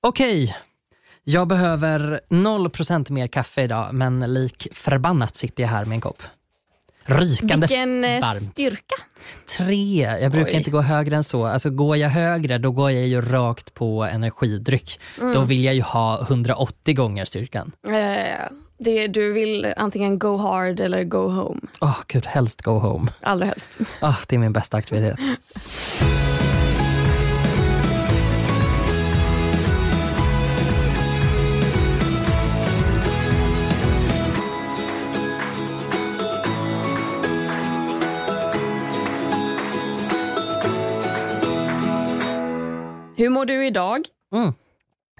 Okej, jag behöver 0% mer kaffe idag men lik förbannat sitter jag här med en kopp. Rykande Vilken eh, varmt. styrka. Tre. Jag brukar Oj. inte gå högre än så. Alltså, går jag högre då går jag ju rakt på energidryck. Då vill jag ju ha 180 gånger styrkan. Eh, det, du vill antingen go hard eller go home. Åh gud, helst go home. Allra helst. Ah, det är min bästa aktivitet. mår du idag? Mm.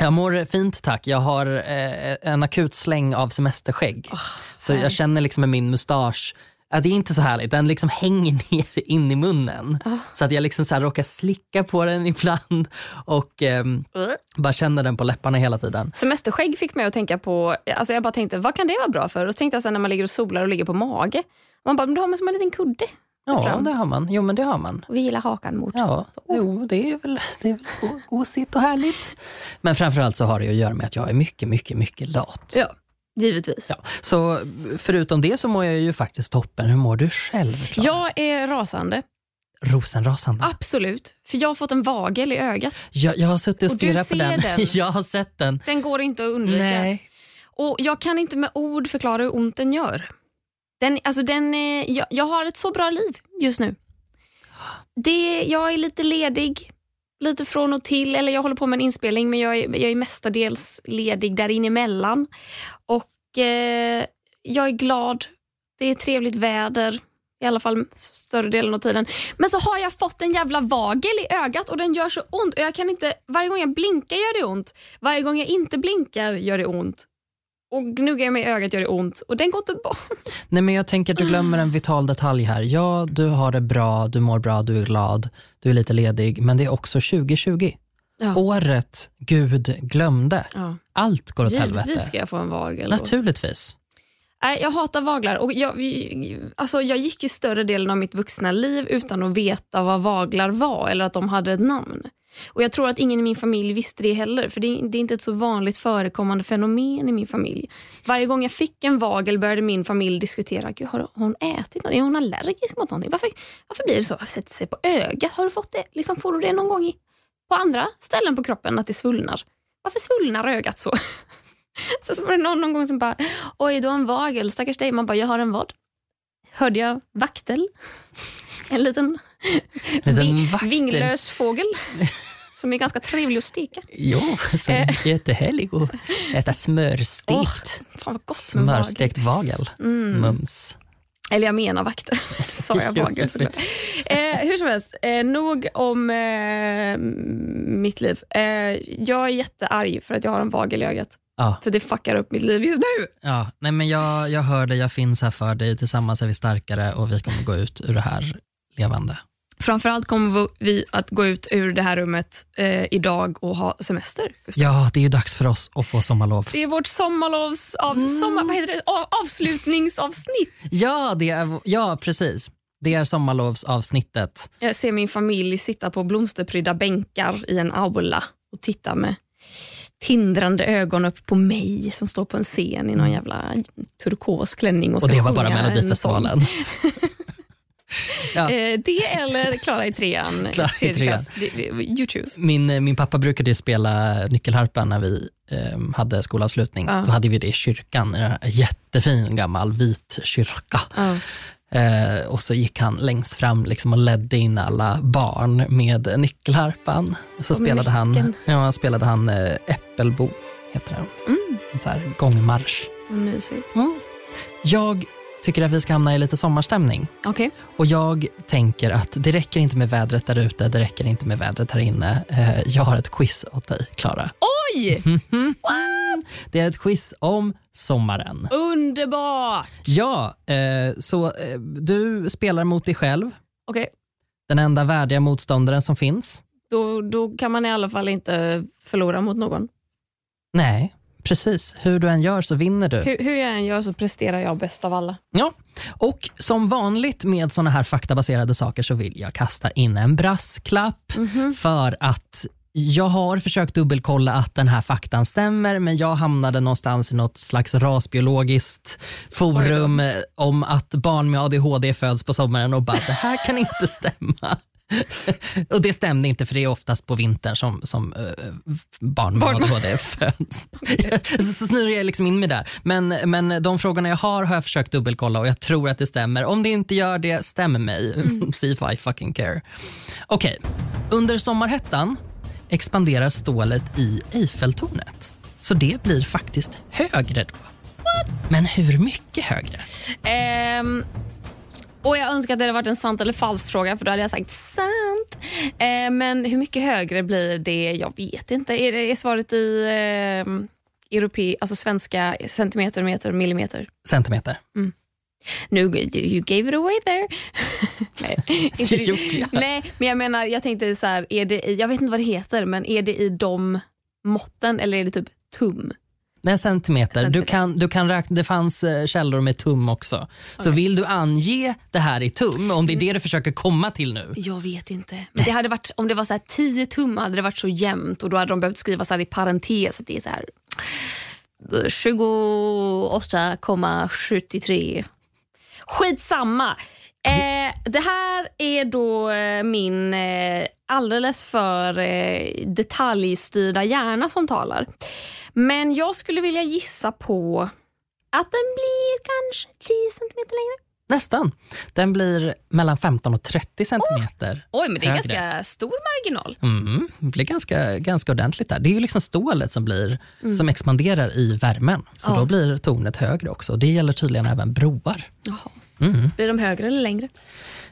Jag mår fint tack. Jag har eh, en akut släng av semesterskägg. så jag känner liksom med min mustasch att det är inte så härligt. Den liksom hänger ner in i munnen. Så att jag liksom så här råkar slicka på den ibland och ehm, bara känner den på läpparna hela tiden. Semesterskägg fick mig att tänka på, alltså jag bara tänkte, vad kan det vara bra för? Och så tänkte jag sen när man ligger och solar och ligger på mage. Man bara, men då har man som en liten kudde. Ja, fram. det har man. Jo, men det har man. Och vi gillar hakan mot. Ja, jo, det är väl, det är väl go- gosigt och härligt. Men framförallt så har det att göra med att jag är mycket, mycket, mycket lat. Ja, givetvis. Ja, så förutom det så mår jag ju faktiskt toppen. Hur mår du själv, Klara? Jag är rasande, Rosenrasande. absolut. För jag har fått en vagel i ögat. Jag, jag har suttit och Och stirrat på den. den. jag har sett den. Den går inte att undvika. Nej. Och Jag kan inte med ord förklara hur ont den gör. Den, alltså den, eh, jag, jag har ett så bra liv just nu. Det, jag är lite ledig, lite från och till. Eller Jag håller på med en inspelning, men jag är, jag är mestadels ledig där inemellan. Och eh, Jag är glad. Det är trevligt väder. I alla fall större delen av tiden. Men så har jag fått en jävla vagel i ögat och den gör så ont. Och jag kan inte, varje gång jag blinkar gör det ont. Varje gång jag inte blinkar gör det ont. Och gnuggar jag mig i ögat gör det ont. Och den går inte bort. Nej, men jag tänker att du glömmer en vital detalj här. Ja, du har det bra, du mår bra, du är glad, du är lite ledig, men det är också 2020. Ja. Året Gud glömde. Ja. Allt går åt helvete. Givetvis ska jag få en vagel. Naturligtvis. Nej, jag hatar vaglar. Och jag, alltså, jag gick ju större delen av mitt vuxna liv utan att veta vad vaglar var eller att de hade ett namn. Och Jag tror att ingen i min familj visste det heller, för det är, det är inte ett så vanligt förekommande fenomen i min familj. Varje gång jag fick en vagel började min familj diskutera, Gud, har hon ätit något? Är hon allergisk mot någonting? Varför, varför blir det så? Sätter sig på ögat? Har du fått det? Liksom, får du det någon gång i, på andra ställen på kroppen, att det svullnar? Varför svullnar ögat så? Så, så var det någon, någon gång som bara, oj du har en vagel, stackars dig. Man bara, jag har en vad? Hörde jag vaktel? En liten, Liten vi- vaktel. vinglös fågel som är ganska trevlig att steka. Jo, som Eh. är jättehärlig att äta smörstekt. Åh, Fan vad gott. Smörstekt vagel. Mm. Mums. Eller jag menar vaktel, sa jag vagel såklart. Eh, hur som helst, eh, nog om eh, mitt liv. Eh, jag är jättearg för att jag har en vagel i ögat. Ja, För det fuckar upp mitt liv just nu. ja. Nej, men jag, jag hör dig, jag finns här för dig. Tillsammans är vi starkare och vi kommer gå ut ur det här levande. Framförallt kommer vi att gå ut ur det här rummet eh, idag och ha semester. Gustav. Ja, det är ju dags för oss att få sommarlov. Det är vårt sommarlovs av, Mm. sommar, vad heter det? Av, avslutningsavsnitt. Ja, det är, ja precis. Det är sommarlovsavsnittet. Jag ser min familj sitta på blomsterprydda bänkar i en aula och titta med tindrande ögon upp på mig som står på en scen i någon jävla turkos klänning och Mm. Och ska det var bara sjunga en Melodifestivalen. ja. Eh, det eller Klara i trean, Klara i tredje trean. klass. You choose. Min, min pappa brukade ju spela nyckelharpa när vi eh, hade skolavslutning. Ja. Då hade vi det i kyrkan, en jättefin gammal vit kyrka. Ja. Eh, och så gick han längst fram liksom och ledde in alla barn med nyckelharpan. Och så Och spelade han, ja, spelade han eh, Äppelbo, heter den. Mm, En så här gångmarsch. mysigt. Jag tycker att vi ska hamna i lite sommarstämning. Okej. Och jag tänker att det räcker inte med vädret där ute, det räcker inte med vädret här inne. Eh, jag har ett quiz åt dig, Klara. Oj! Det är ett quiz om sommaren. Underbart! Ja, eh, så eh, du spelar mot dig själv, Okej, den enda värdiga motståndaren som finns. då, då kan man i alla fall inte förlora mot någon. Nej, precis. Hur du än gör så vinner du. Hur, hur jag än gör så presterar jag bäst av alla. Ja, och som vanligt med såna här faktabaserade saker så vill jag kasta in en brasklapp Mhm. för att jag har försökt dubbelkolla att den här faktan stämmer, men jag hamnade någonstans i något slags rasbiologiskt forum om att barn med ADHD föds på sommaren och bara, det här kan inte stämma. och det stämde inte för det är oftast på vintern som, som uh, barn med. ADHD föds. så, så snurrar jag liksom in mig där. Men, men de frågorna jag har har jag försökt dubbelkolla och jag tror att det stämmer. Om det inte gör det, stämmer mig. Mm. See if I fucking care. Okej, okay. under sommarhettan expanderar stålet i Eiffeltornet. Så det blir faktiskt högre då. What? Men hur mycket högre? Um, och Jag önskar att det hade varit en sant eller falsk fråga för då hade jag sagt sant. Uh, men hur mycket högre blir det? Jag vet inte. Är, är svaret i uh, europe, alltså svenska centimeter, meter, millimeter? Centimeter. Mm. Nu, you gave it away there. Nej, inte gjort. Nej, men jag menar, jag tänkte så här, är det i, jag vet inte vad det heter, men är det i de måtten eller är det typ tum? Nej, centimeter. centimeter. Du kan, du kan räkna, det fanns eh, källor med tum också. Okay. Så vill du ange det här i tum, om det är det du försöker komma till nu? Jag vet inte. Men det hade varit, om det var så här 10 tum hade det varit så jämnt och då hade de behövt skriva så här i parentes att det är så här 28,73 Skitsamma. Eh, det här är då eh, min eh, alldeles för eh, detaljstyrda hjärna som talar. Men jag skulle vilja gissa på att den blir kanske 10 cm längre. Nästan. Den blir mellan 15 och 30 centimeter oh. Oj, men det är högre. ganska stor marginal. Mm, det blir ganska, ganska ordentligt där. Det är ju liksom stålet som, blir, mm. som expanderar i värmen. Så ja. då blir tornet högre också. Det gäller tydligen även broar. Jaha. Mm. Blir de högre eller längre?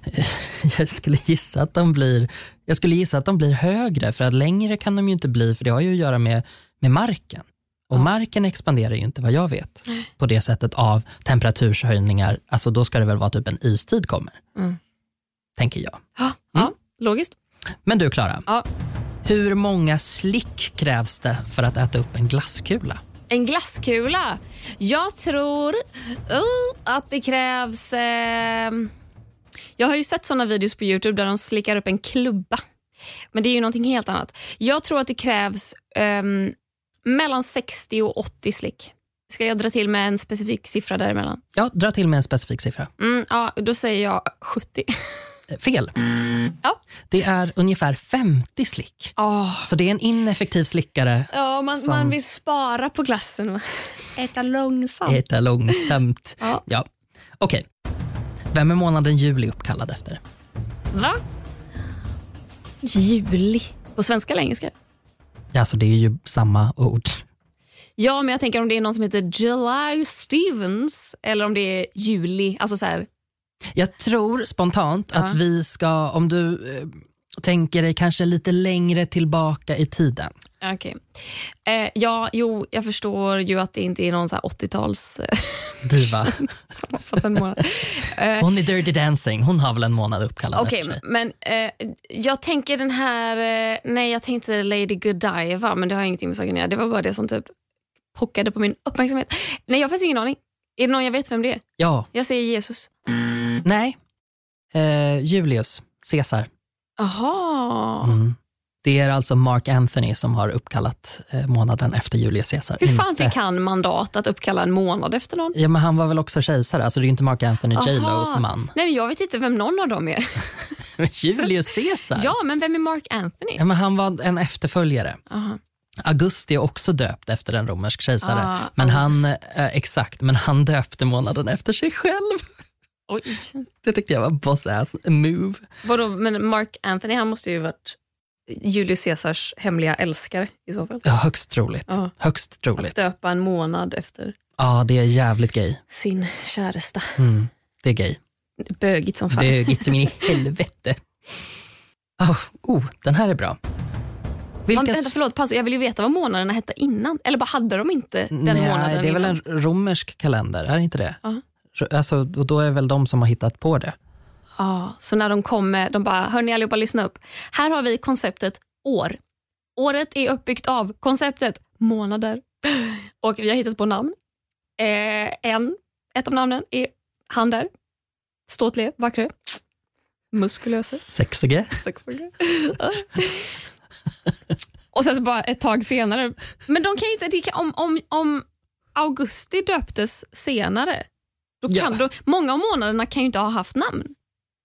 Jag skulle, gissa att de blir, jag skulle gissa att de blir högre, för att längre kan de ju inte bli, för det har ju att göra med, med marken. Och ja. marken expanderar ju inte vad jag vet på det sättet av temperaturshöjningar. Alltså då ska det väl vara typ en istid kommer. Mm. Tänker jag. Ja, mm. ja logiskt. Men du Klara, ja. hur många slick krävs det för att äta upp en glasskula? En glasskula? Jag tror uh, att det krävs... Eh, jag har ju sett såna videos på Youtube där de slickar upp en klubba. Men det är ju någonting helt annat. Jag tror att det krävs um, mellan 60 och 80 slick. Ska jag dra till med en specifik siffra däremellan? Ja, dra till med en specifik siffra. Mm, ja, då säger jag 70. Eh, fel. Ja. Det är ungefär 50 slick. Oh. Så det är en ineffektiv slickare. Ja, man, som... man vill spara på glassen och äta långsamt. Äta långsamt. ja. ja. Okej. Okay. Vem är månaden juli uppkallad efter? Va? Juli? På svenska eller engelska? Ja, alltså det är ju samma ord. Ja, men jag tänker om det är någon som heter July Stevens eller om det är Juli. Alltså så här. Jag tror spontant att vi ska, om du eh, tänker dig kanske lite längre tillbaka i tiden. Okay. Eh, ja, jo, jag förstår ju att det inte är någon 80-tals... Eh, Diva. som har fått en månad. Eh, hon är Dirty Dancing, hon har väl en månad uppkallad okay, efter sig. Men eh, jag tänker den här... Eh, nej, jag tänkte Lady Godiva, men det har ingenting med saken att göra. Det var bara det som typ pockade på min uppmärksamhet. Nej, jag har faktiskt ingen aning. Är det någon jag vet vem det är? Ja. Jag säger Jesus. Nej. Eh, Julius Caesar. Aha. Mm. Det är alltså Mark Anthony som har uppkallat eh, månaden efter Julius Caesar. Hur fan fick han mandat att uppkalla en månad efter någon? Ja, men han var väl också kejsare, alltså det är inte Mark Anthony J Los man. Nej, jag vet inte vem någon av dem är. Julius Caesar? Ja, men vem är Mark Anthony? Ja, men han var en efterföljare. Aha. Augusti är också döpt efter en romersk kejsare. Ah, men han, eh, exakt, men han döpte månaden efter sig själv. Oj. Det tyckte jag var boss ass move. Vadå, men Mark Anthony han måste ju varit Julius Caesars hemliga älskare i så fall. Ja, högst troligt. Ja. Högst troligt. Att döpa en månad efter Ja, det är jävligt gay. sin käresta. Mm, det är gay. Bögigt som fan. Bögigt som in i helvete. Oh, oh, den här är bra. Vilka... Man, vänta, förlåt, paus. Jag vill ju veta vad månaderna hette innan. Eller bara hade de inte den Nej, månaden Det är innan? väl en romersk kalender, är det inte det? Uh -huh. Alltså, och då är väl de som har hittat på det. Ja, så när de kommer, de bara, hörni allihopa lyssna upp. Här har vi konceptet år. Året är uppbyggt av konceptet månader. Och vi har hittat på namn. Eh, en, ett av namnen är han där. Ståtlig, vackra, muskulösa. Sexiga. Sexiga. Och sen så bara ett tag senare. Men de kan ju inte, det kan, om, om, om augusti döptes senare, då kan, Ja. då, många av månaderna kan ju inte ha haft namn.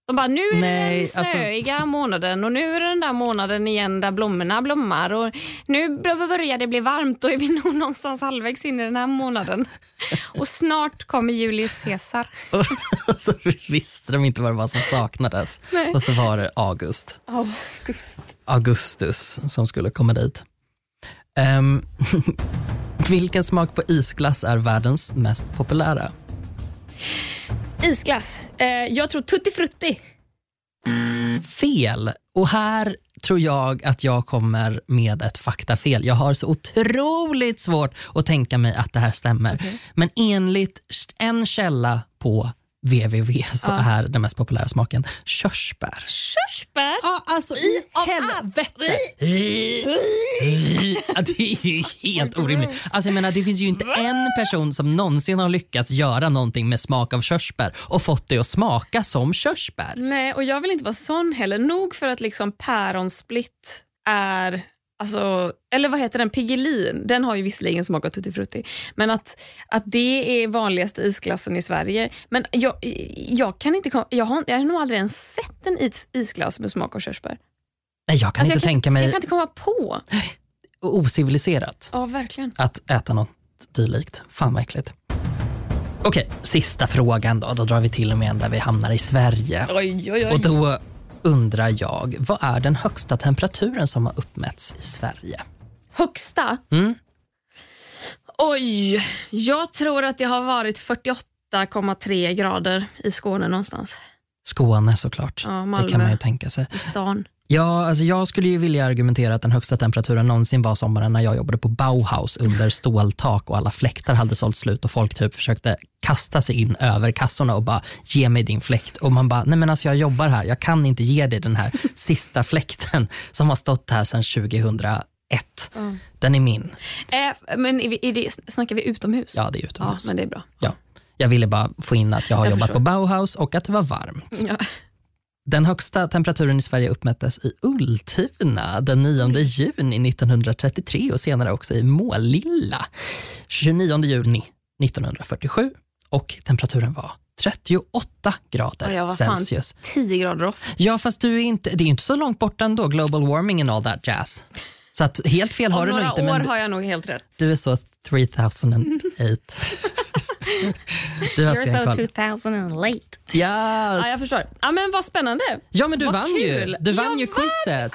De bara, nu är Nej, det alltså- den snöiga månaden och nu är det den där månaden igen där blommorna blommar och nu börjar det bli varmt och är vi nog någonstans halvvägs in i den här månaden. Och snart kommer Julius Caesar. Och så visste de inte vad det var som saknades. Nej. Och så var det August. August. Augustus som skulle komma dit. Ehm, vilken smak på isglass är världens mest populära? Isglass. Eh, jag tror Tutti Frutti. Fel. Och här tror jag att jag kommer med ett faktafel. Jag har så otroligt svårt att tänka mig att det här stämmer. Men enligt en källa på www så Ja. är den mest populära smaken körsbär. Körsbär. Ja, alltså i helvete! Ja, det är ju helt orimligt. Alltså, jag menar, det finns ju inte en person som någonsin har lyckats göra någonting med smak av körsbär och fått det att smaka som körsbär. Nej, och jag vill inte vara sån heller. Nog för att liksom päronsplitt är... Alltså, eller vad heter den? Piggelin. Den har ju visserligen smak av tutti frutti. Men att, att det är vanligaste isglassen i Sverige. Men jag, jag, kan inte, jag, har, jag har nog aldrig ens sett en is, isglass med smak av körsbär. Nej, jag kan Alltså, inte jag, tänka kan, mig jag kan inte komma på. ociviliserat Ja, verkligen. att äta något dylikt. Fan vad äckligt. Okej, sista frågan då. Då drar vi till och med en där vi hamnar i Sverige. Oj, oj, Och då undrar jag, vad är den högsta temperaturen som har uppmätts i Sverige? Högsta? Mm. Oj, jag tror att det har varit 48,3 grader i Skåne någonstans. Skåne såklart. Ja, det Malmö. kan man ju tänka sig. I stan. Ja, alltså jag skulle ju vilja argumentera att den högsta temperaturen någonsin var sommaren när jag jobbade på Bauhaus under ståltak och alla fläktar hade sålt slut och folk typ försökte kasta sig in över kassorna och bara ge mig din fläkt. Och man bara, nej men alltså jag jobbar här, jag kan inte ge dig den här sista fläkten som har stått här sedan 2001. Den är min. Eh, men är vi, är det, snackar vi utomhus? Ja, det är ja, utomhus. men det är bra. Ja. Jag ville bara få in att jag har Jag jobbat förstår. på Bauhaus och att det var varmt. Ja. Den högsta temperaturen i Sverige uppmättes i Ultuna den 9 juni 1933 och senare också i Målilla 29 juni 1947. Och temperaturen var 38 grader Ja, Celsius. 10 grader off. Ja, fast du är inte, det är inte så långt borta ändå, global warming and all that jazz. Så att helt fel har Om du nog några inte, år men har jag nog helt rätt. du är så 3008. du har stenkoll. 2000 and late. Yes. Ja, jag förstår. Ja, men vad spännande. Ja, men du Vad vann kul. ju. Du vann Jag ju vann quizet.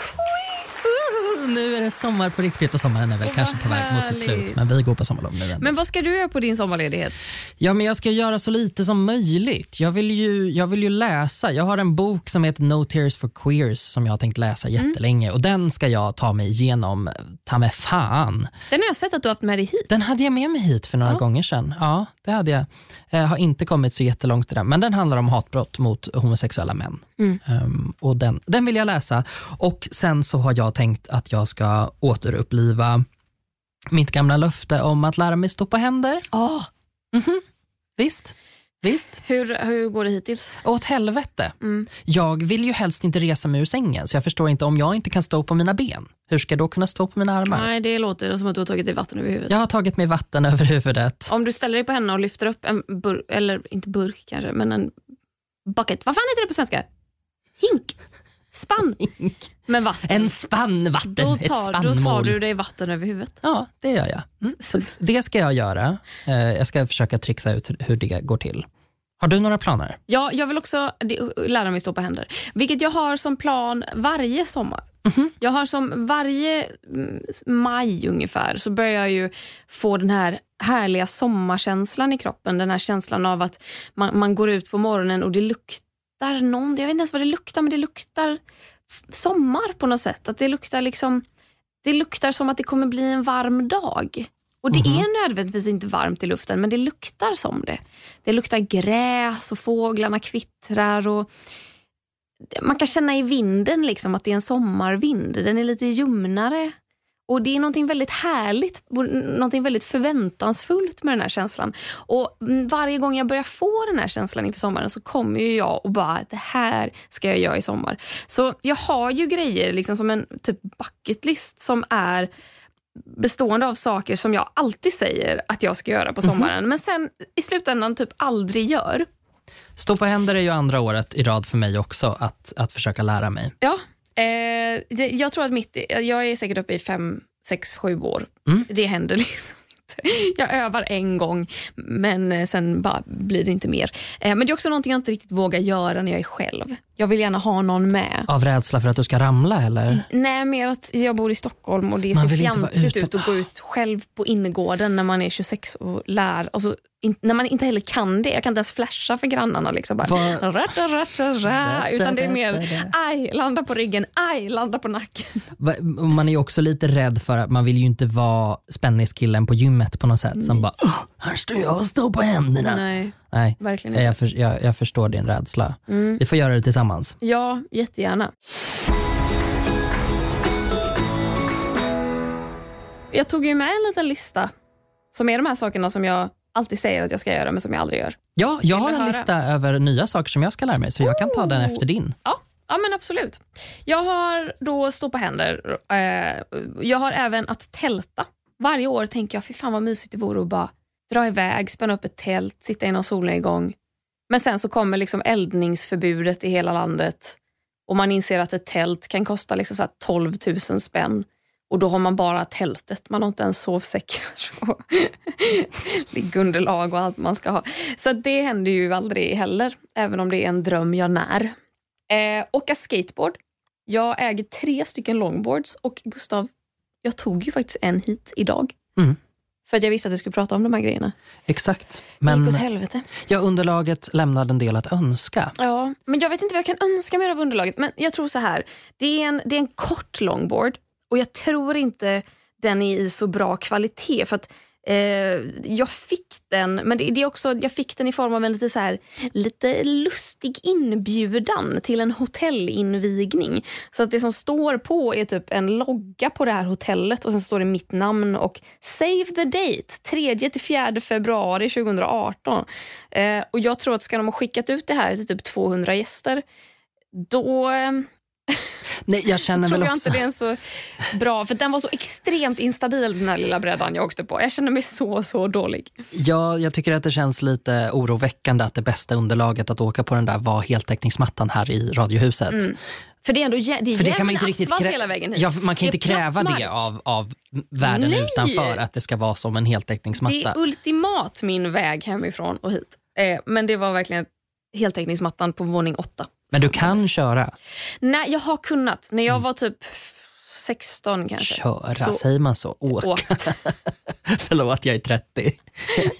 Nu är det sommar på riktigt och sommaren är väl kanske på väg mot sitt slut. Men vi går på sommarlov nu. ändå. Men vad ska du göra på din sommarledighet? Ja, men jag ska göra så lite som möjligt. Jag vill, ju, jag vill ju läsa. Jag har en bok som heter No Tears for Queers som jag har tänkt läsa Mm. jättelänge och den ska jag ta mig igenom ta mig fan. Den har jag sett att du har haft med dig hit. Den hade jag med mig hit för några Ja. gånger sedan. Ja, det hade jag. Jag har inte kommit så jättelångt i den, men den handlar om hatbrott mot homosexuella män. Mm. Ehm, och den, den vill jag läsa. Och Sen så har jag tänkt att jag ska återuppliva mitt gamla löfte om att lära mig stå på händer. Oh. Visst, visst. Hur, hur går det hittills? Åt helvete. Mm. Jag vill ju helst inte resa mig ur sängen, så jag förstår inte om jag inte kan stå på mina ben. Hur ska jag då kunna stå på mina armar? Nej, det låter som att du har tagit dig vatten över huvudet. Jag har tagit mig vatten över huvudet. Om du ställer dig på henne och lyfter upp en burk, eller inte burk kanske, men en bucket. Vad fan heter det på svenska? Hink? Spann? Med vatten. En spann vatten, då, tar, då tar du dig vatten över huvudet. Ja, det gör jag. Mm. Så det ska jag göra. Eh, Jag ska försöka trixa ut hur det går till. Har du några planer? Ja, jag vill också lära mig stå på händer. Vilket jag har som plan varje sommar. Mhm. Jag har som varje mm, maj ungefär så börjar jag ju få den här härliga sommarkänslan i kroppen. Den här känslan av att man, man går ut på morgonen och det luktar någon, jag vet inte ens vad det luktar men det luktar sommar på något sätt. Att det luktar liksom det luktar som att det kommer bli en varm dag. Och Det är nödvändigtvis inte varmt i luften, men det luktar som det. Det luktar gräs och fåglarna kvittrar. och Man kan känna i vinden liksom att det är en sommarvind. Den är lite ljumnare. Och Det är något väldigt härligt, något väldigt förväntansfullt med den här känslan. Och mm, Varje gång jag börjar få den här känslan inför sommaren så kommer ju jag och bara, det här ska jag göra i sommar. Så jag har ju grejer liksom som en typ bucket list som är bestående av saker som jag alltid säger att jag ska göra på mhm. sommaren, mm -hmm. men sen i slutändan typ aldrig gör. Stå på händer är ju andra året i rad för mig också att, att försöka lära mig. Ja, eh, jag tror att mitt, jag är säkert uppe i fem, sex, sju år. Mm. Det händer liksom jag övar en gång, men eh, sen bara blir det inte mer. Eh, men det är också någonting jag inte riktigt vågar göra när jag är själv. Jag vill gärna ha någon med. Av rädsla för att du ska ramla eller? Nej, mer att jag bor i Stockholm och det man ser fjantigt ut att gå ut själv på innergården när man är 26 och lär. Alltså, in, när man inte heller kan det. Jag kan inte ens flasha för grannarna. Liksom bara, rata, rata, rata, utan det är mer aj, landa på ryggen, aj, landa på nacken. Man är ju också lite rädd för att man vill ju inte vara spänniskillen på gymmet på något sätt som bara, här står jag och står på händerna. Nej. Nej, verkligen inte. Jag, för, jag, jag förstår din rädsla. Mm. Vi får göra det tillsammans. Ja, jättegärna. Jag tog ju med en liten lista som är de här sakerna som jag alltid säger att jag ska göra men som jag aldrig gör. Ja, jag har en höra? lista över nya saker som jag ska lära mig så jag kan ta den efter din. Ja, ja men absolut. Jag har då stå på händer. Eh, jag har även att tälta. Varje år tänker jag, fy fan vad mysigt det vore att bara dra iväg, spänna upp ett tält, sitta i någon solnedgång. Men sen så kommer liksom eldningsförbudet i hela landet och man inser att ett tält kan kosta liksom så 12 000 spänn. Och då har man bara tältet, man har inte ens sovsäckar och liggunderlag och allt man ska ha. Så det händer ju aldrig heller, även om det är en dröm jag när. Eh, åka skateboard. Jag äger tre stycken longboards och Gustav, jag tog ju faktiskt en hit idag. Mm. För att jag visste att jag skulle prata om de här grejerna. Exakt. Men det gick åt helvete. Ja, underlaget lämnade en del att önska. Ja, men jag vet inte vad jag kan önska mer av underlaget. Men jag tror så här. Det är en, det är en kort longboard och jag tror inte den är i så bra kvalitet. För att Eh, jag fick den, men det, det, är också, jag fick den i form av en lite, så här, lite lustig inbjudan till en hotellinvigning. Så att det som står på är typ en logga på det här hotellet och sen står det mitt namn och save the date 3 till 4 februari 2018. Eh, och jag tror att ska de ha skickat ut det här till typ 200 gäster, då eh, Nej, jag känner tror väl jag också... inte det är så bra, för den var så extremt instabil den här lilla brädan jag åkte på. Jag känner mig så, så dålig. Ja, jag tycker att det känns lite oroväckande att det bästa underlaget att åka på den där var heltäckningsmattan här i Radiohuset. Mm. För det är ändå det är För det kan man inte riktigt krä- hela vägen hit. Ja, man kan inte kräva det av, av världen Nej. utanför, att det ska vara som en heltäckningsmatta. Det är ultimat min väg hemifrån och hit. Eh, men det var verkligen heltäckningsmattan på våning åtta. Men du kan köra? Nej, jag har kunnat. När jag mm. var typ 16 kanske. Köra, så, säger man så? Åka. Förlåt, jag är 30.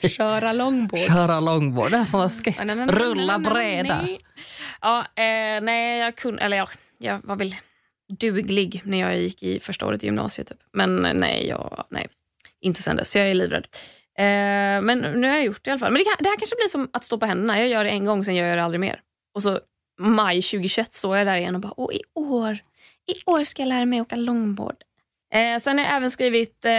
Köra långboard. Köra långboard, det är som rulla bräda. Ja, eh, nej, jag kunde, eller jag, jag var väl duglig när jag gick i första året i gymnasiet. Typ. Men nej, jag, nej, inte sen dess. Jag är livrädd. Eh, men nu har jag gjort det i alla fall. Men det, kan, det här kanske blir som att stå på händerna. Jag gör det en gång, sen gör jag det aldrig mer. Och så maj 2021 står jag där igen och bara, Åh, i år, i år ska jag lära mig åka långboard. Eh, sen har jag även skrivit eh,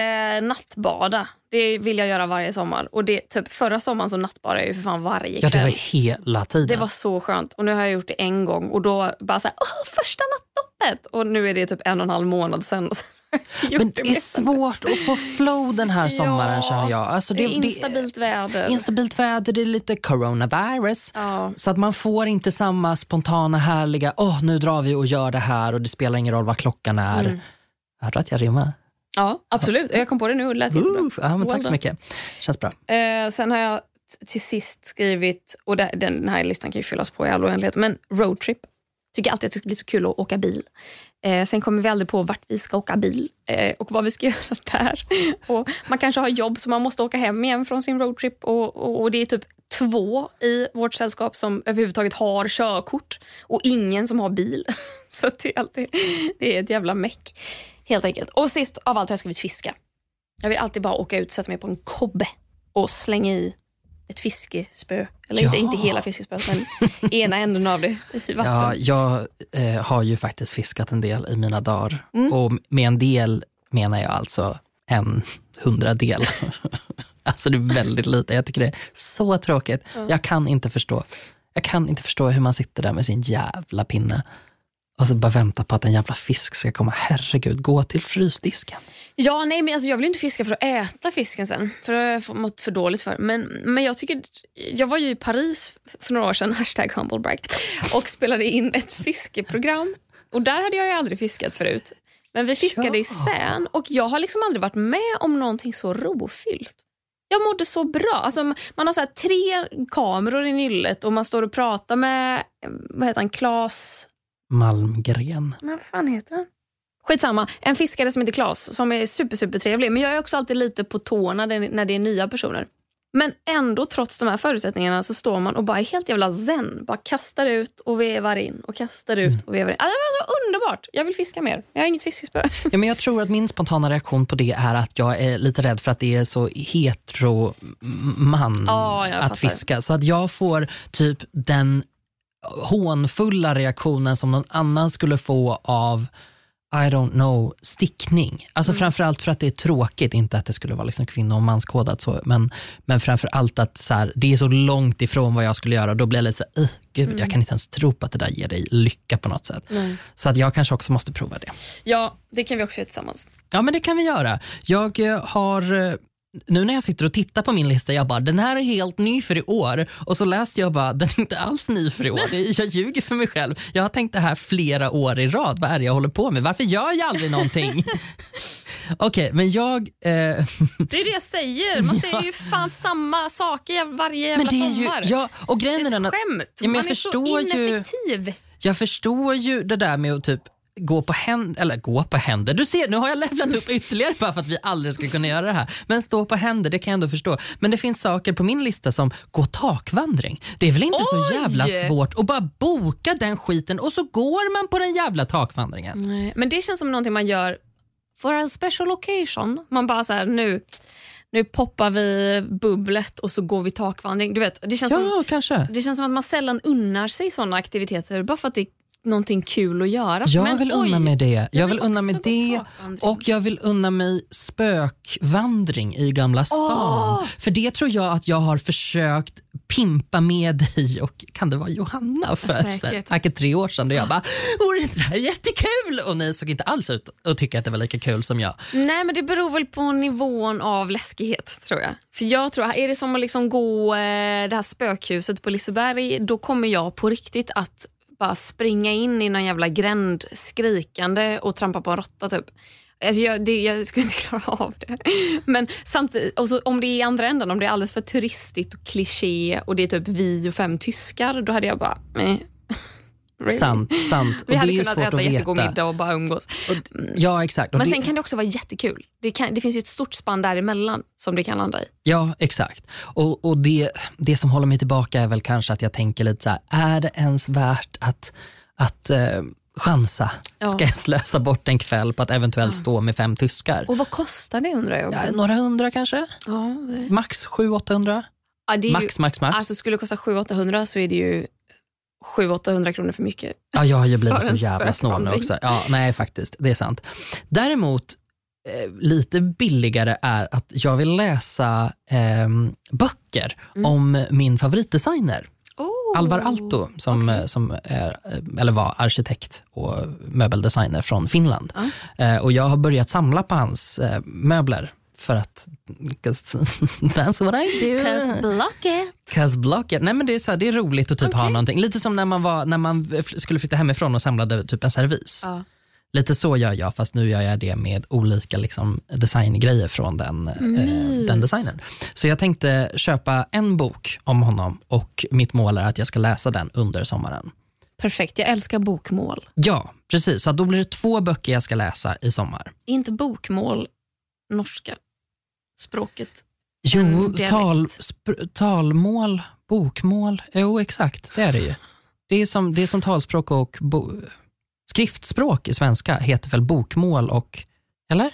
nattbada. Det vill jag göra varje sommar. Och det, typ, förra sommaren så nattbadade jag ju för fan varje kväll. Ja, det var hela tiden. Det var så skönt. Och nu har jag gjort det en gång och då bara så här, Åh, första nattdoppet! Och nu är det typ en och en halv månad sen. Och sen men det är svårt att få flow den här sommaren ja, känner jag. Alltså det, det är instabilt väder. Instabilt väder, det är lite coronavirus. Ja. Så att man får inte samma spontana härliga, åh oh, nu drar vi och gör det här och det spelar ingen roll vad klockan är. Mm. Hörde att jag rimmar? Ja, absolut. Jag kom på det nu och det lät jättebra. Ja, men tack så mycket. Känns bra. Eh, sen har jag till sist skrivit, och den här listan kan ju fyllas på i all oändlighet, men roadtrip. Tycker alltid att det ska bli så kul att åka bil. Eh, sen kommer vi aldrig på vart vi ska åka bil eh, och vad vi ska göra där. Och man kanske har jobb så man måste åka hem igen från sin roadtrip och, och, och det är typ två i vårt sällskap som överhuvudtaget har körkort och ingen som har bil. Så det är, alltid, det är ett jävla meck helt enkelt. Och sist av allt har jag skrivit fiska. Jag vill alltid bara åka ut, sätta mig på en kobbe och slänga i ett fiskespö. Eller ja. inte, inte hela fiskespöet, men ena änden av det i vatten. Ja, jag eh, har ju faktiskt fiskat en del i mina dagar. Mm. Och med en del menar jag alltså en hundradel. alltså det är väldigt lite. Jag tycker det är så tråkigt. Jag kan inte förstå. Jag kan inte förstå hur man sitter där med sin jävla pinne och så bara vänta på att en jävla fisk ska komma. Herregud, gå till frysdisken. Ja, nej, men alltså, jag vill inte fiska för att äta fisken sen. För det har jag mått för dåligt för. Men, men jag tycker, jag var ju i Paris för några år sedan, hashtag humblebrag, och spelade in ett fiskeprogram. Och där hade jag ju aldrig fiskat förut. Men vi fiskade Ja. i Sän och jag har liksom aldrig varit med om någonting så rofyllt. Jag mådde så bra. Alltså, man har så tre kameror i nyllet och man står och pratar med, vad heter han, Klas Malmgren. men vad fan heter han? Skitsamma, en fiskare som heter Klas som är super, super trevlig. Men jag är också alltid lite på tårna när när det är nya personer. Men ändå, trots de här förutsättningarna, så står man och bara är helt jävla zen. Bara kastar ut och vevar in och kastar ut och vevar in. Alltså, det var så underbart. Jag vill fiska mer. Jag har inget fiskespö. Ja, men jag tror att min spontana reaktion på det är att jag är lite rädd för att det är så hetero man jag att fiska. Så att jag får typ den hånfulla reaktionen som någon annan skulle få av I don't know, stickning. Alltså Mm. framförallt för att det är tråkigt, inte att det skulle vara liksom kvinno och manskodat så, men, men framförallt att så här, det är så långt ifrån vad jag skulle göra och då blir jag lite så här, "Ugh, gud, Mm. jag kan inte ens tro på att det där ger dig lycka på något sätt. Så att jag kanske också måste prova det. Ja, det kan vi också göra tillsammans. Ja, men det kan vi göra. Jag eh, har, eh, nu när jag sitter och tittar på min lista, jag bara, den här är helt ny för i år. Och så läste jag bara, den är inte alls ny för i år. Det- Jag ljuger för mig själv. Jag har tänkt det här flera år i rad. Vad är det jag håller på med? Varför gör jag aldrig någonting? Okej, men jag... Eh, Det är det jag säger. Man säger ju fan samma saker varje jävla men det är ju, sommar. ja, och det grejen är är ett skämt. Ja, Man är så ju- ineffektiv. jag förstår ju det där med att typ gå på händer, eller gå på händer. Du ser, nu har jag levlat upp ytterligare bara för att vi aldrig ska kunna göra det här. Men stå på händer, det kan jag ändå förstå. Men det finns saker på min lista som gå takvandring. Det är väl inte så Oj! jävla svårt att bara boka den skiten och så går man på den jävla takvandringen. Nej, men det känns som någonting man gör for a special occasion. Man bara så här, nu, nu poppar vi bubblet och så går vi takvandring. Du vet, det, känns som, Ja, kanske. det känns som att man sällan unnar sig såna aktiviteter bara för att det någonting kul att göra. Jag Men vill oj, unna mig det. Jag vill vill unna mig det och jag vill unna mig spökvandring i Gamla stan. Åh! För det tror jag att jag har försökt pimpa med dig och kan det vara Johanna för Säkert. tre år sedan. Då jag bara, vore inte det här jättekul? Och ni såg inte alls ut att tycka att det var lika kul som jag. Nej, men det beror väl på nivån av läskighet tror jag. För jag tror, är det som att liksom gå eh, det här spökhuset på Liseberg, då kommer jag på riktigt att bara springa in i någon jävla gränd skrikande och trampa på en råtta typ. Alltså jag, det, jag skulle inte klara av det. Men samtidigt, och så, om det är i andra änden, om det är alldeles för turistigt och kliché och det är typ vi och fem tyskar, då hade jag bara... Eh. Really? Sant, sant. Vi och hade det är kunnat svårt äta att jättegod veta. middag och bara umgås. Ja, exakt. Och Men det, sen kan det också vara jättekul. Det, kan, det finns ju ett stort spann däremellan som det kan landa i. Ja, exakt. Och, och det, det som håller mig tillbaka är väl kanske att jag tänker lite så här, är det ens värt att, att eh, chansa? Ja. Ska jag slösa bort en kväll på att eventuellt stå med fem tyskar? Och vad kostar det undrar jag också. Ja, några hundra kanske? Ja, det... Max 700-800? Ja, Max, ju, max, max. Alltså skulle det kosta 700-800 så är det ju 700-800 kronor för mycket. ja, jag har ju blivit så jävla snål nu också. Ja, nej, faktiskt. Det är sant. Däremot, eh, lite billigare är att jag vill läsa ehm, böcker Mm. om min favoritdesigner. Oh. Alvar Aalto som, eh, som är, eh, eller var arkitekt och möbeldesigner från Finland. Eh, och jag har börjat samla på hans eh, möbler för att 'cause that's what I do. Cause blocket. Cause blocket. Nej, men det, är så här, det är roligt att typ ha Okej. någonting. Lite som när man, var, när man skulle flytta hemifrån och samlade typ en servis. Ja. Lite så gör jag, fast nu gör jag det med olika liksom, designgrejer från den, eh, Mys. den designen. Så jag tänkte köpa en bok om honom och mitt mål är att jag ska läsa den under sommaren. Perfekt, jag älskar bokmål. Ja, precis. Så då blir det två böcker jag ska läsa i sommar. Inte bokmål, norska språket. Jo, tal, talmål, bokmål. Jo, exakt. Det är det ju. Det är som, det är som talspråk och bo, skriftspråk i svenska heter väl bokmål och... Eller?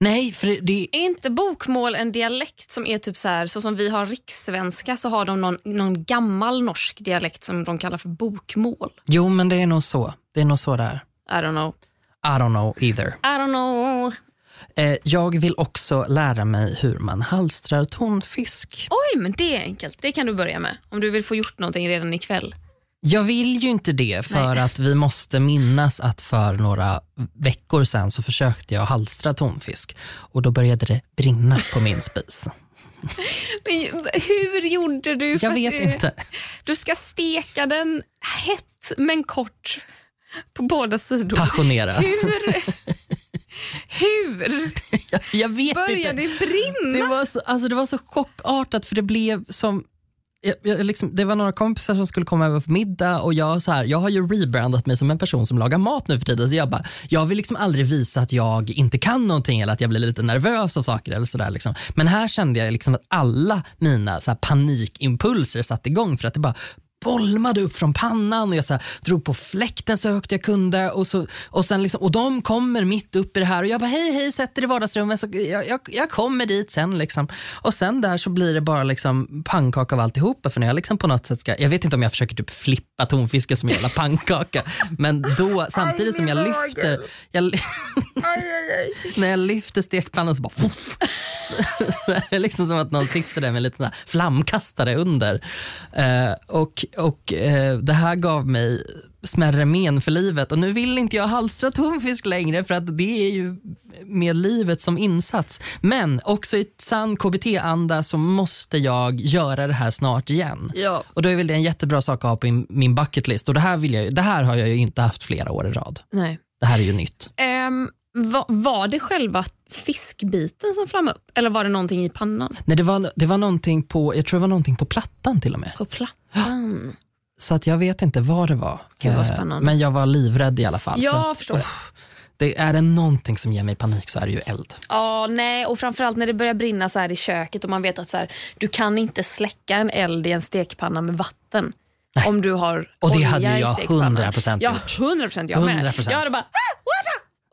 Nej, för det, det Är inte bokmål en dialekt som är typ så här, så som vi har rikssvenska så har de någon, någon gammal norsk dialekt som de kallar för bokmål. Jo, men det är nog så. Det är nog så där. I don't know. I don't know either. I don't know. Eh, jag vill också lära mig hur man halstrar tonfisk. Oj, men det är enkelt. Det kan du börja med. Om du vill få gjort någonting redan ikväll. Jag vill ju inte det för Nej. att vi måste minnas att för några veckor sedan så försökte jag halstra tonfisk och då började det brinna på min spis. Men hur gjorde du? Jag vet det- inte. Du ska steka den hett men kort på båda sidor. Passionerat. Hur? Hur Jag, jag vet började inte. det brinna? Det var, så, alltså det var så chockartat för det blev som jag, jag, liksom, det var några kompisar som skulle komma över på middag och jag, så här, jag har ju rebrandat mig som en person som lagar mat nu för tiden. Så jag, bara, jag vill liksom aldrig visa att jag inte kan någonting eller att jag blir lite nervös av saker. Eller så där, liksom. Men här kände jag liksom att alla mina så här, panikimpulser satte igång för att det bara bolmade upp från pannan och jag så här, drog på fläkten så högt jag kunde. Och, så, och, sen liksom, och de kommer mitt upp i det här och jag bara hej hej, sätter i vardagsrummet. Så jag, jag, jag kommer dit sen. Liksom. Och sen där så blir det bara liksom pannkaka av alltihopa. För när jag liksom på något sätt ska, jag vet inte om jag försöker typ flippa tonfisken som en jävla pannkaka. men då samtidigt som jag lyfter, jag, när jag lyfter stekpannan så bara det är liksom som att någon sitter där med lite sån här flamkastare under. Eh, och och eh, Det här gav mig smärre men för livet och nu vill inte jag halstra tonfisk längre för att det är ju med livet som insats. Men också i sann KBT-anda så måste jag göra det här snart igen. Ja. Och då är väl det en jättebra sak att ha på min, min bucket list. Och det här, vill jag, det här har jag ju inte haft flera år i rad. Nej. Det här är ju nytt. Ehm, va, var det själva fiskbiten som flammade upp eller var det någonting i pannan? Nej, det, var, det var någonting på, jag tror det var någonting på plattan till och med. På plattan? Så att jag vet inte vad det var. Gud, vad Eh, spännande. Men jag var livrädd i alla fall. Ja, förstår uff, det är det någonting som ger mig panik så är det ju eld. Ja, nej, och framförallt när det börjar brinna så här i köket och man vet att så här, du kan inte släcka en eld i en stekpanna med vatten. Om du har Och det hade jag stekpannan. 100% Ja, gjort. 100 procent jag med. 100%. Jag hade bara ah!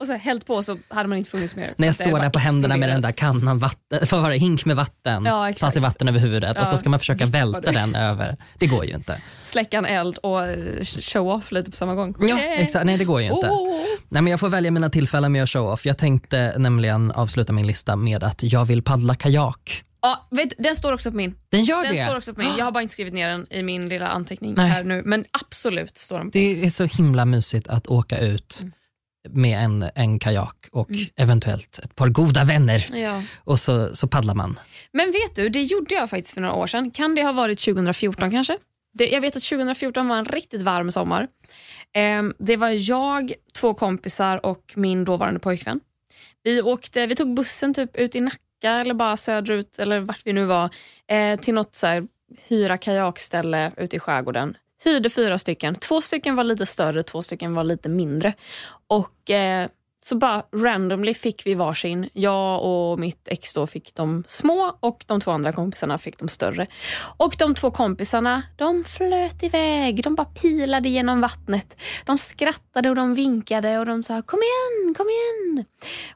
Och så hällt på så hade man inte funnits mer. När jag står där på händerna med den där kannan vatten, för vara hink med vatten, Ja, exakt. sig vatten över huvudet och så Ja, ska man försöka välta du. den över. Det går ju inte. Släcka en eld och eh, show off lite på samma gång. Ja, exakt. Nej, det går ju inte. Oh. Nej, men jag får välja mina tillfällen med att show off. Jag tänkte nämligen avsluta min lista med att jag vill paddla kajak. Ja, vet, den står också på min. Den gör Den det. står också på min. Jag har bara inte skrivit ner den i min lilla anteckning Nej. här nu. Men absolut står den på. Det är så himla mysigt att åka ut Mm. Med en, en kajak och eventuellt ett par goda vänner Ja. och så, så paddlar man. Men vet du, det gjorde jag faktiskt för några år sedan. Kan det ha varit 2014 kanske? Det, jag vet att 2014 var en riktigt varm sommar. Ehm, det var jag, två kompisar och min dåvarande pojkvän. Vi, åkte, vi tog bussen typ ut i Nacka eller bara söderut eller vart vi nu var eh, till något så här, hyra kajakställe ute i skärgården. Hyrde fyra stycken. Två stycken var lite större, två stycken var lite mindre. Och eh, så bara randomly fick vi varsin. Jag och mitt ex då fick de små och de två andra kompisarna fick de större. Och de två kompisarna, de flöt iväg. De bara pilade genom vattnet. De skrattade och de vinkade och de sa kom igen, kom igen.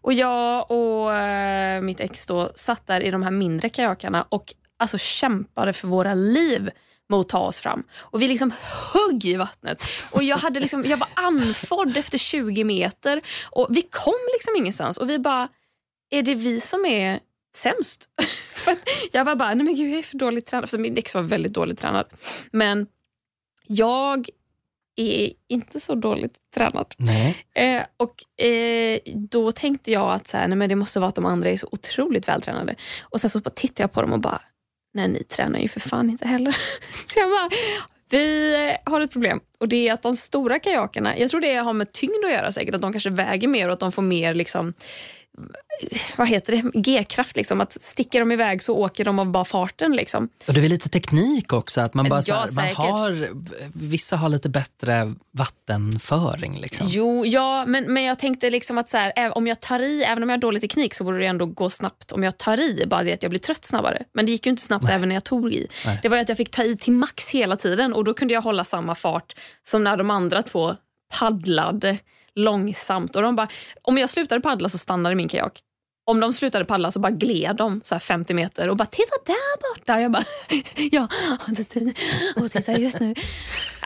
Och jag och eh, mitt ex då satt där i de här mindre kajakarna och alltså kämpade för våra liv mot att ta oss fram. Och vi liksom högg i vattnet. Och jag, hade liksom, jag var andfådd efter 20 meter och vi kom liksom ingenstans. Och vi bara, är det vi som är sämst? för jag var bara, nej men gud jag är för dåligt tränad. För min ex var väldigt dåligt tränad. Men jag är inte så dåligt tränad. Eh, och eh, Då tänkte jag att så här, nej, men det måste vara att de andra är så otroligt vältränade. Och Sen så bara tittade jag på dem och bara, nej ni tränar ju för fan inte heller. så jag bara, vi har ett problem. Och Det är att de stora kajakerna, jag tror det har med tyngd att göra säkert, att de kanske väger mer och att de får mer liksom vad heter det, G-kraft. Liksom. Att sticker de iväg så åker de av bara farten. Liksom. Och det är lite teknik också, att man bara så Ja, här, man har, vissa har lite bättre vattenföring. Liksom. Jo, ja, men, men jag tänkte liksom att så här, om jag tar i, även om jag har dålig teknik så borde det ändå gå snabbt om jag tar i, bara det att jag blir trött snabbare. Men det gick ju inte snabbt även när jag tog i. Nej. Det var ju att jag fick ta i till max hela tiden och då kunde jag hålla samma fart som när de andra två paddlade långsamt. Och de bara, om jag slutade paddla så stannade min kajak. Om de slutade paddla så bara gled de så här 50 meter och bara “titta där borta”. Jag bara “ja, och titta just nu”.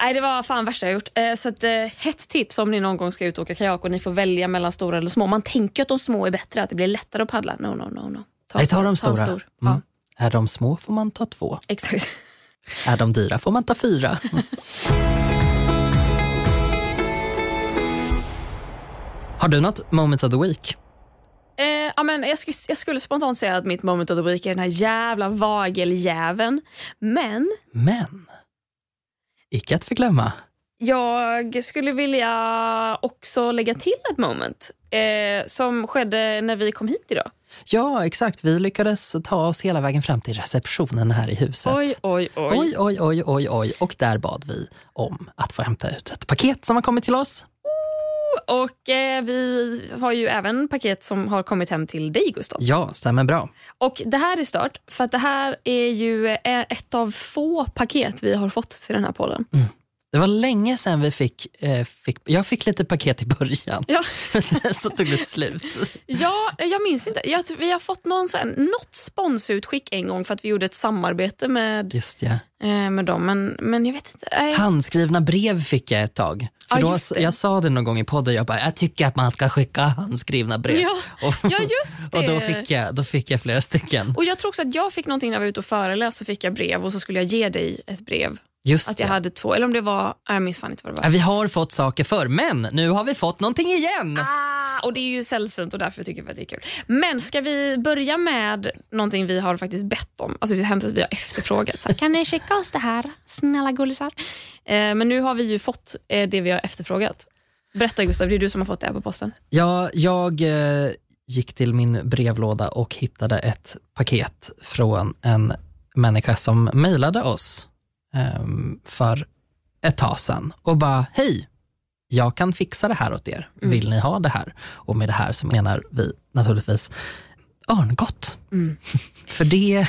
Nej, det var fan värsta jag gjort. Eh, Så ett eh, hett tips om ni någon gång ska ut och åka kajak och ni får välja mellan stora eller små. Man tänker att de små är bättre, att det blir lättare att paddla. No, no, no. no. Nej, ta de stora. stor. Mm. Ja, Är de små får man ta två. exakt. Är de dyra får man ta fyra. Har du något moment of the week? Eh, ja, men jag, skulle, jag skulle spontant säga att mitt moment of the week är den här jävla vageljäveln. Men Men, icke att förglömma. jag skulle vilja också lägga till ett moment eh, som skedde när vi kom hit idag. Ja, exakt. Vi lyckades ta oss hela vägen fram till receptionen här i huset. Oj, oj, oj. oj, oj, oj, oj, oj. Och där bad vi om att få hämta ut ett paket som har kommit till oss. Och eh, vi har ju även paket som har kommit hem till dig, Gustav. Ja, stämmer bra. Och det här är stört, för att det här är ju eh, ett av få paket vi har fått till den här podden. Det var länge sedan vi fick, eh, fick... Jag fick lite paket i början, Ja. men sen så tog det slut. Ja, jag minns inte. Jag, vi har fått någon, så här, något sponsutskick en gång för att vi gjorde ett samarbete med, Just ja. eh, med dem. Men, men jag vet inte. Nej. Handskrivna brev fick jag ett tag. För Ja, då, jag sa det någon gång i podden, jag bara, jag tycker att man ska skicka handskrivna brev. Ja, och, ja, just det. och då fick, jag, då fick jag flera stycken. Och Jag tror också att jag fick någonting när jag var ute och föreläste. Så fick jag brev och så skulle jag ge dig ett brev. Just Att jag det. hade två. Eller om det var... Jag minns fan inte vad det var. Vi har fått saker förr, men nu har vi fått någonting igen. Ah, och Det är ju sällsynt och därför tycker jag att det är kul. Men ska vi börja med någonting vi har faktiskt bett om? Alltså det är hemskt att vi har efterfrågat. Så här, kan ni skicka oss det här, snälla gullisar? Eh, men nu har vi ju fått eh, det vi har efterfrågat. Berätta Gustav, det är du som har fått det här på posten. Ja, jag eh, gick till min brevlåda och hittade ett paket från en människa som mejlade oss ehm, för ett tag sedan och bara, hej, jag kan fixa det här åt er. Vill ni ha det här? Och med det här så menar vi naturligtvis örngott. För det,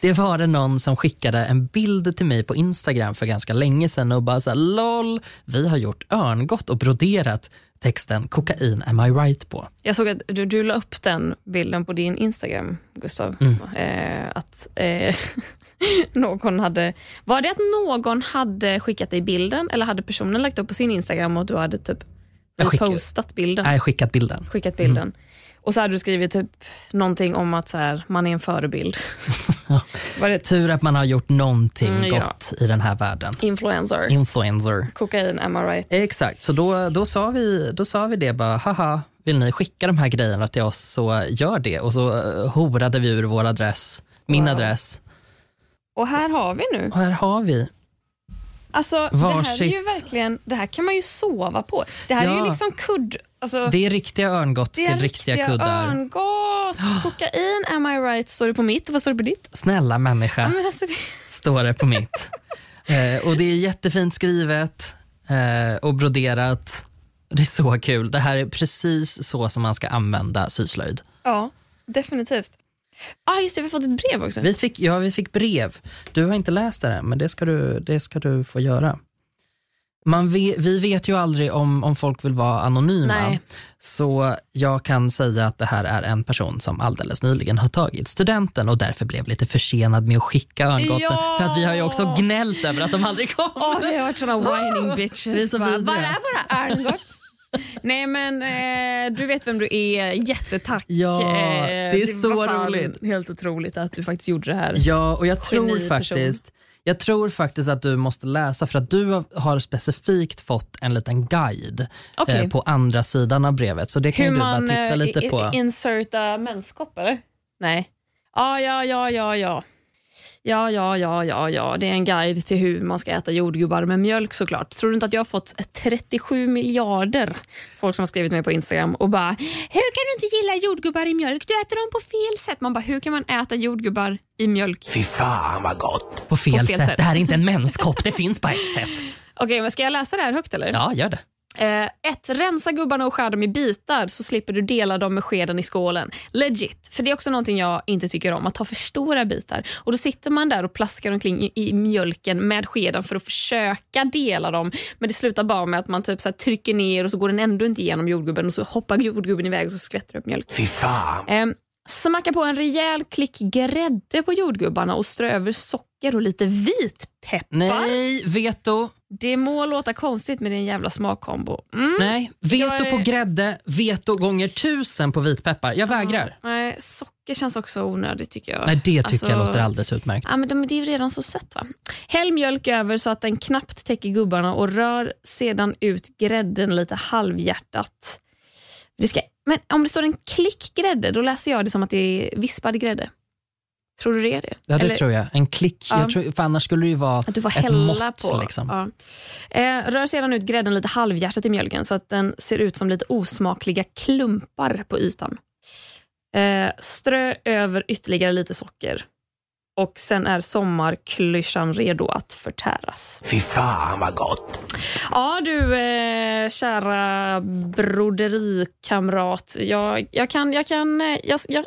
det var det någon som skickade en bild till mig på Instagram för ganska länge sedan och bara så här, LOL, vi har gjort örngott och broderat texten kokain am I right på. Jag såg att du, du la upp den bilden på din Instagram, Gustav. Mm. Eh, att eh, någon hade... Var det att någon hade skickat dig bilden eller hade personen lagt upp på sin Instagram och du hade typ Jag skickar- postat bilden? Nej, skickat bilden. skickat bilden. Och så hade du skrivit typ någonting om att så här, man är en förebild. Var det Tur att man har gjort någonting Mm, ja. gott i den här världen. influencer? Influencer. Kokain, am I right? Exakt, så då, då, sa vi, då sa vi det bara, haha, vill ni skicka de här grejerna till oss så gör det. Och så eh, horade vi ur vår adress, min Wow. adress. Och här har vi nu. Och här har vi. Alltså, det här är ju Varsitt. verkligen, det här kan man ju sova på. Det här är ju Ja. liksom kudd... Alltså, Det är riktiga örngott till är riktiga, kuddar. örngott. Kokain, am I right? Står det på mitt? Vad står det på ditt? Snälla Ja, människa, men alltså det, står det på mitt. Eh, och det är jättefint skrivet eh, och broderat. Det är så kul. Det här är precis så som man ska använda syslöjd. ja, definitivt. ah, just det, vi har fått ett brev också. Vi fick, ja, vi fick brev. Du har inte läst det än, men det ska du, det ska du få göra. Man ve, vi vet ju aldrig om, om folk vill vara anonyma, Nej. så jag kan säga att det här är en person som alldeles nyligen har tagit studenten och därför blev lite försenad med att skicka örngotten. Ja! För att vi har ju också gnällt över att de aldrig kom. Åh, vi har varit såna whining bitches. Så Bara. Var är våra örngott? Nej men eh, du vet vem du är, jättetack. Ja, Eh, det är så var fan roligt. Helt otroligt att du faktiskt gjorde det här. Ja, och jag tror faktiskt jag tror faktiskt att du måste läsa för att du har- specifikt fått en liten guide Okej. eh, på andra sidan av brevet. Så det kan Hur ju du bara man titta eh, lite på. i- inserta menskopp eller? Nej. Ja, ja, ja, ja, ja. Ja, ja, ja, ja, ja. Det är en guide till hur man ska äta jordgubbar med mjölk såklart. Tror du inte att jag har fått 37 miljarder folk som har skrivit mig på Instagram och bara “Hur kan du inte gilla jordgubbar i mjölk? Du äter dem på fel sätt.” Man bara “Hur kan man äta jordgubbar i mjölk?” Fy fan vad gott! På fel, på fel sätt. sätt. Det här är inte en menskopp, det finns på ett sätt. Okej, men ska jag läsa det här högt eller? Ja, gör det. Eh, ett, rensa gubbarna och skär dem i bitar så slipper du dela dem med skeden i skålen. Legit. För det är också någonting jag inte tycker om, att ta för stora bitar. Och Då sitter man där och plaskar omkring i, i mjölken med skeden för att försöka dela dem. Men det slutar bara med att man typ så trycker ner och så går den ändå inte igenom jordgubben och så hoppar jordgubben iväg och så skvätter det upp mjölk. Fy fan! Ehm, Smacka på en rejäl klick grädde på jordgubbarna och strö över socker och lite vitpeppar. Nej, veto. Det må låta konstigt med din jävla smakkombo. Mm. Nej, veto Jag är- på grädde, veto gånger tusen på vitpeppar. Jag vägrar. Nej, socker känns också onödigt tycker jag. Nej, det tycker jag Alltså- låter alldeles utmärkt. Ja, men de- det är ju redan så sött. va? Häll mjölk över så att den knappt täcker gubbarna och rör sedan ut grädden lite halvhjärtat. Det ska, men om det står en klick grädde, då läser jag det som att det är vispad grädde. Tror du det är det? Ja, det Eller tror jag. En klick. Ja. Jag tror, för annars skulle det ju vara att du får ett hälla mått. på. Liksom. Ja. Eh, rör sedan ut grädden lite halvhjärtat i mjölken så att den ser ut som lite osmakliga klumpar på ytan. Eh, strö över ytterligare lite socker. Och sen är sommarklyschan redo att förtäras. Fy fan vad gott! Ja du, eh, kära broderikamrat. Jag, jag kan, jag kan, eh, jag, jag,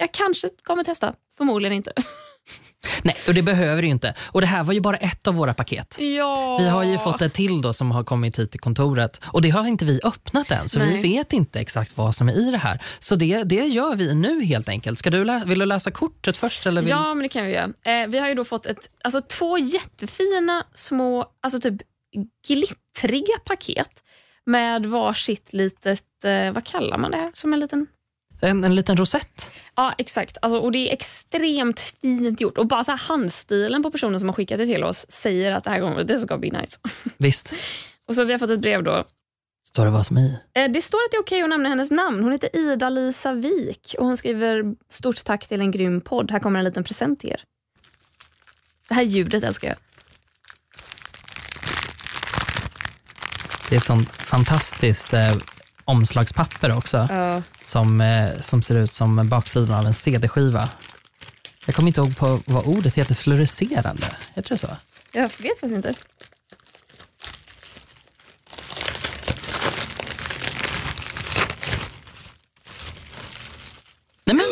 jag kanske kommer testa. Förmodligen inte. Nej, och det behöver ju inte. Och det här var ju bara ett av våra paket. Ja. Vi har ju fått ett till då som har kommit hit till kontoret och det har inte vi öppnat än så Nej. vi vet inte exakt vad som är i det här. Så det, det gör vi nu helt enkelt. Ska du vill du läsa kortet först? Eller vill... Ja, men det kan vi göra. Eh, vi har ju då fått ett, alltså, två jättefina små, alltså typ glittriga paket med varsitt litet, eh, vad kallar man det här? Som en liten... En, en liten rosett. Ja, exakt. Alltså, och Det är extremt fint gjort. Och bara så handstilen på personen som har skickat det till oss säger att det här kommer, det ska bli nice. Visst, Och så vi har fått ett brev då. står det vad som är i. Eh, det står att det är okej att nämna hennes namn. Hon heter Ida-Lisa Wik och hon skriver stort tack till en grym podd. Här kommer en liten present till er. Det här ljudet älskar jag. Det är ett sånt fantastiskt eh, omslagspapper också Ja. som, eh, som ser ut som baksidan av en CD-skiva. Jag kommer inte ihåg på vad ordet heter, fluorescerande. Heter det så? Jag vet faktiskt inte. Nej, men,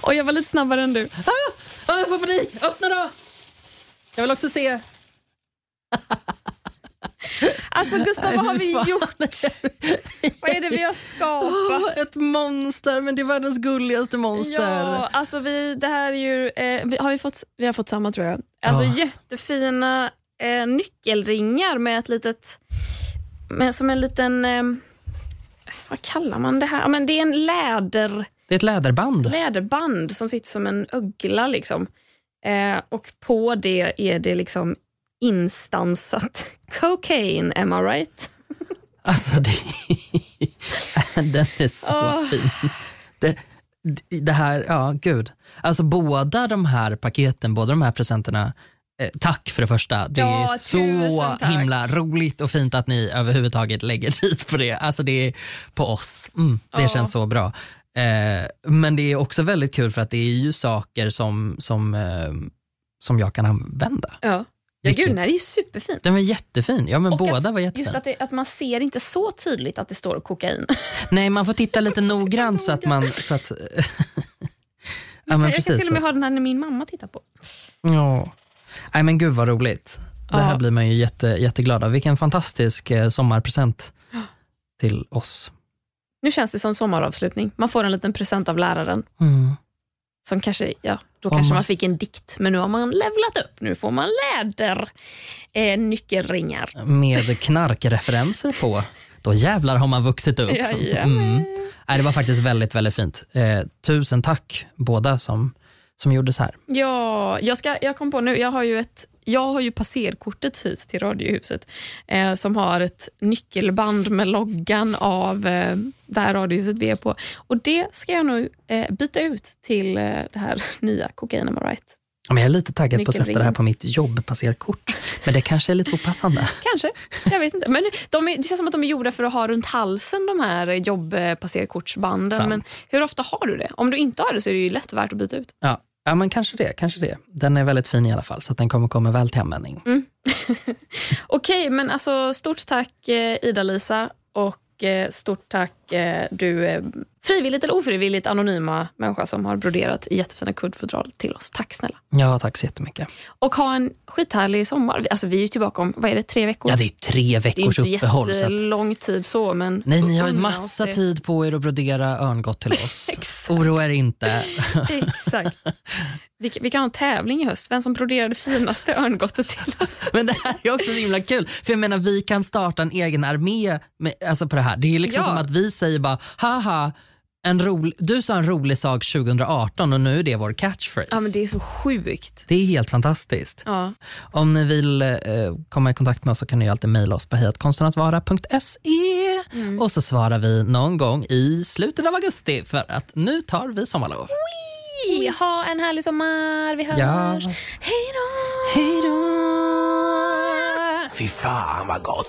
Och jag var lite snabbare än du. ah, ah, jag får panik! Öppna då! Jag vill också se. Alltså Gustav, vad har vi gjort? Vad är det vi har skapat? Ett monster, men det är världens gulligaste monster. Ja, alltså vi, det här är ju, eh, vi, har vi, fått, vi har fått samma tror jag. Alltså Ja. jättefina eh, nyckelringar med ett litet, med, som en liten, eh, vad kallar man det här? Men det är en läder, Det är ett läderband. läderband som sitter som en ögla. Liksom. Eh, och på det är det liksom instansat cocaine, am I right? Alltså, det, den är så Åh. fin. Det, det här, ja gud. Alltså båda de här paketen, båda de här presenterna, eh, tack för det första. Det Ja, är så tack. himla roligt och fint att ni överhuvudtaget lägger tid på det. Alltså det är på oss. Mm, det Ja. känns så bra. Eh, men det är också väldigt kul för att det är ju saker som, som, eh, som jag kan använda. Ja. Ja, gud, nej, det är ju superfint. Den var jättefin. Ja men Och båda att, var jättefina. Just att, det, att man ser inte så tydligt att det står kokain. Nej, man får titta lite noggrant så att man... Så att, ja, men jag precis. kan till och med så. ha den här när min mamma tittar på. Ja. Nej, men gud vad roligt. Det här Ja. blir man ju jätte, jätteglad av. Vilken fantastisk eh, sommarpresent till oss. Nu känns det som sommaravslutning. Man får en liten present av läraren. Mm. Som kanske, ja, då Om kanske man- fick en dikt, men nu har man levlat upp. Nu får man läder, eh, nyckelringar. Med knarkreferenser på. Då jävlar har man vuxit upp. Jajamän. Nej, det var faktiskt väldigt, väldigt fint. Eh, tusen tack båda som, som gjorde så här. Ja, jag, ska, jag kom på nu, jag har ju, ett, jag har ju passerkortet hit till Radiohuset eh, som har ett nyckelband med loggan av eh, det här Radiohuset vi är på. Och det ska jag nu eh, byta ut till eh, det här nya Cocaine Am right? Ja, Men jag är lite taggad på att sätta det här på mitt jobbpasserkort. Men det kanske är lite opassande. Kanske, jag vet inte. Men de är, det känns som att de är gjorda för att ha runt halsen, de här jobbpasserkortsbanden. Sant. Men hur ofta har du det? Om du inte har det så är det ju lätt värt att byta ut. Ja, ja men kanske det, kanske det. Den är väldigt fin i alla fall, så att den kommer komma väl till användning. Mm. Okej, men alltså stort tack eh, Ida-Lisa och eh, stort tack eh, du eh, frivilligt eller ofrivilligt anonyma människa som har broderat i jättefina kuddfodral till oss. Tack snälla. Ja, tack så jättemycket. Och ha en skithärlig sommar. Alltså, vi är ju tillbaka om, vad är det, tre veckor? Ja, det är tre det är veckors inte uppehåll. Att... jättelång tid så, men... Nej, ni har ju massa det. tid på er att brodera örngott till oss. Oroa er inte. Exakt. Vi, kan- vi kan ha en tävling i höst. Vem som broderade finaste örngottet till oss. Men det här är också så himla kul. För jag menar, vi kan starta en egen armé med, alltså på det här. Det är liksom Ja. som att vi säger bara, haha, en rolig, du sa en rolig sak 2018 och nu är det vår catchphrase. Ja, men det är så sjukt. Det är helt fantastiskt. Ja. Om ni vill eh, komma i kontakt med oss så kan ni alltid mejla oss på hejatkonstenatvara.se Mm. och så svarar vi någon gång i slutet av augusti för att nu tar vi sommarlov. Ha en härlig sommar. Vi hörs. Ja. Hej då! Hej då! Fy fan vad gott!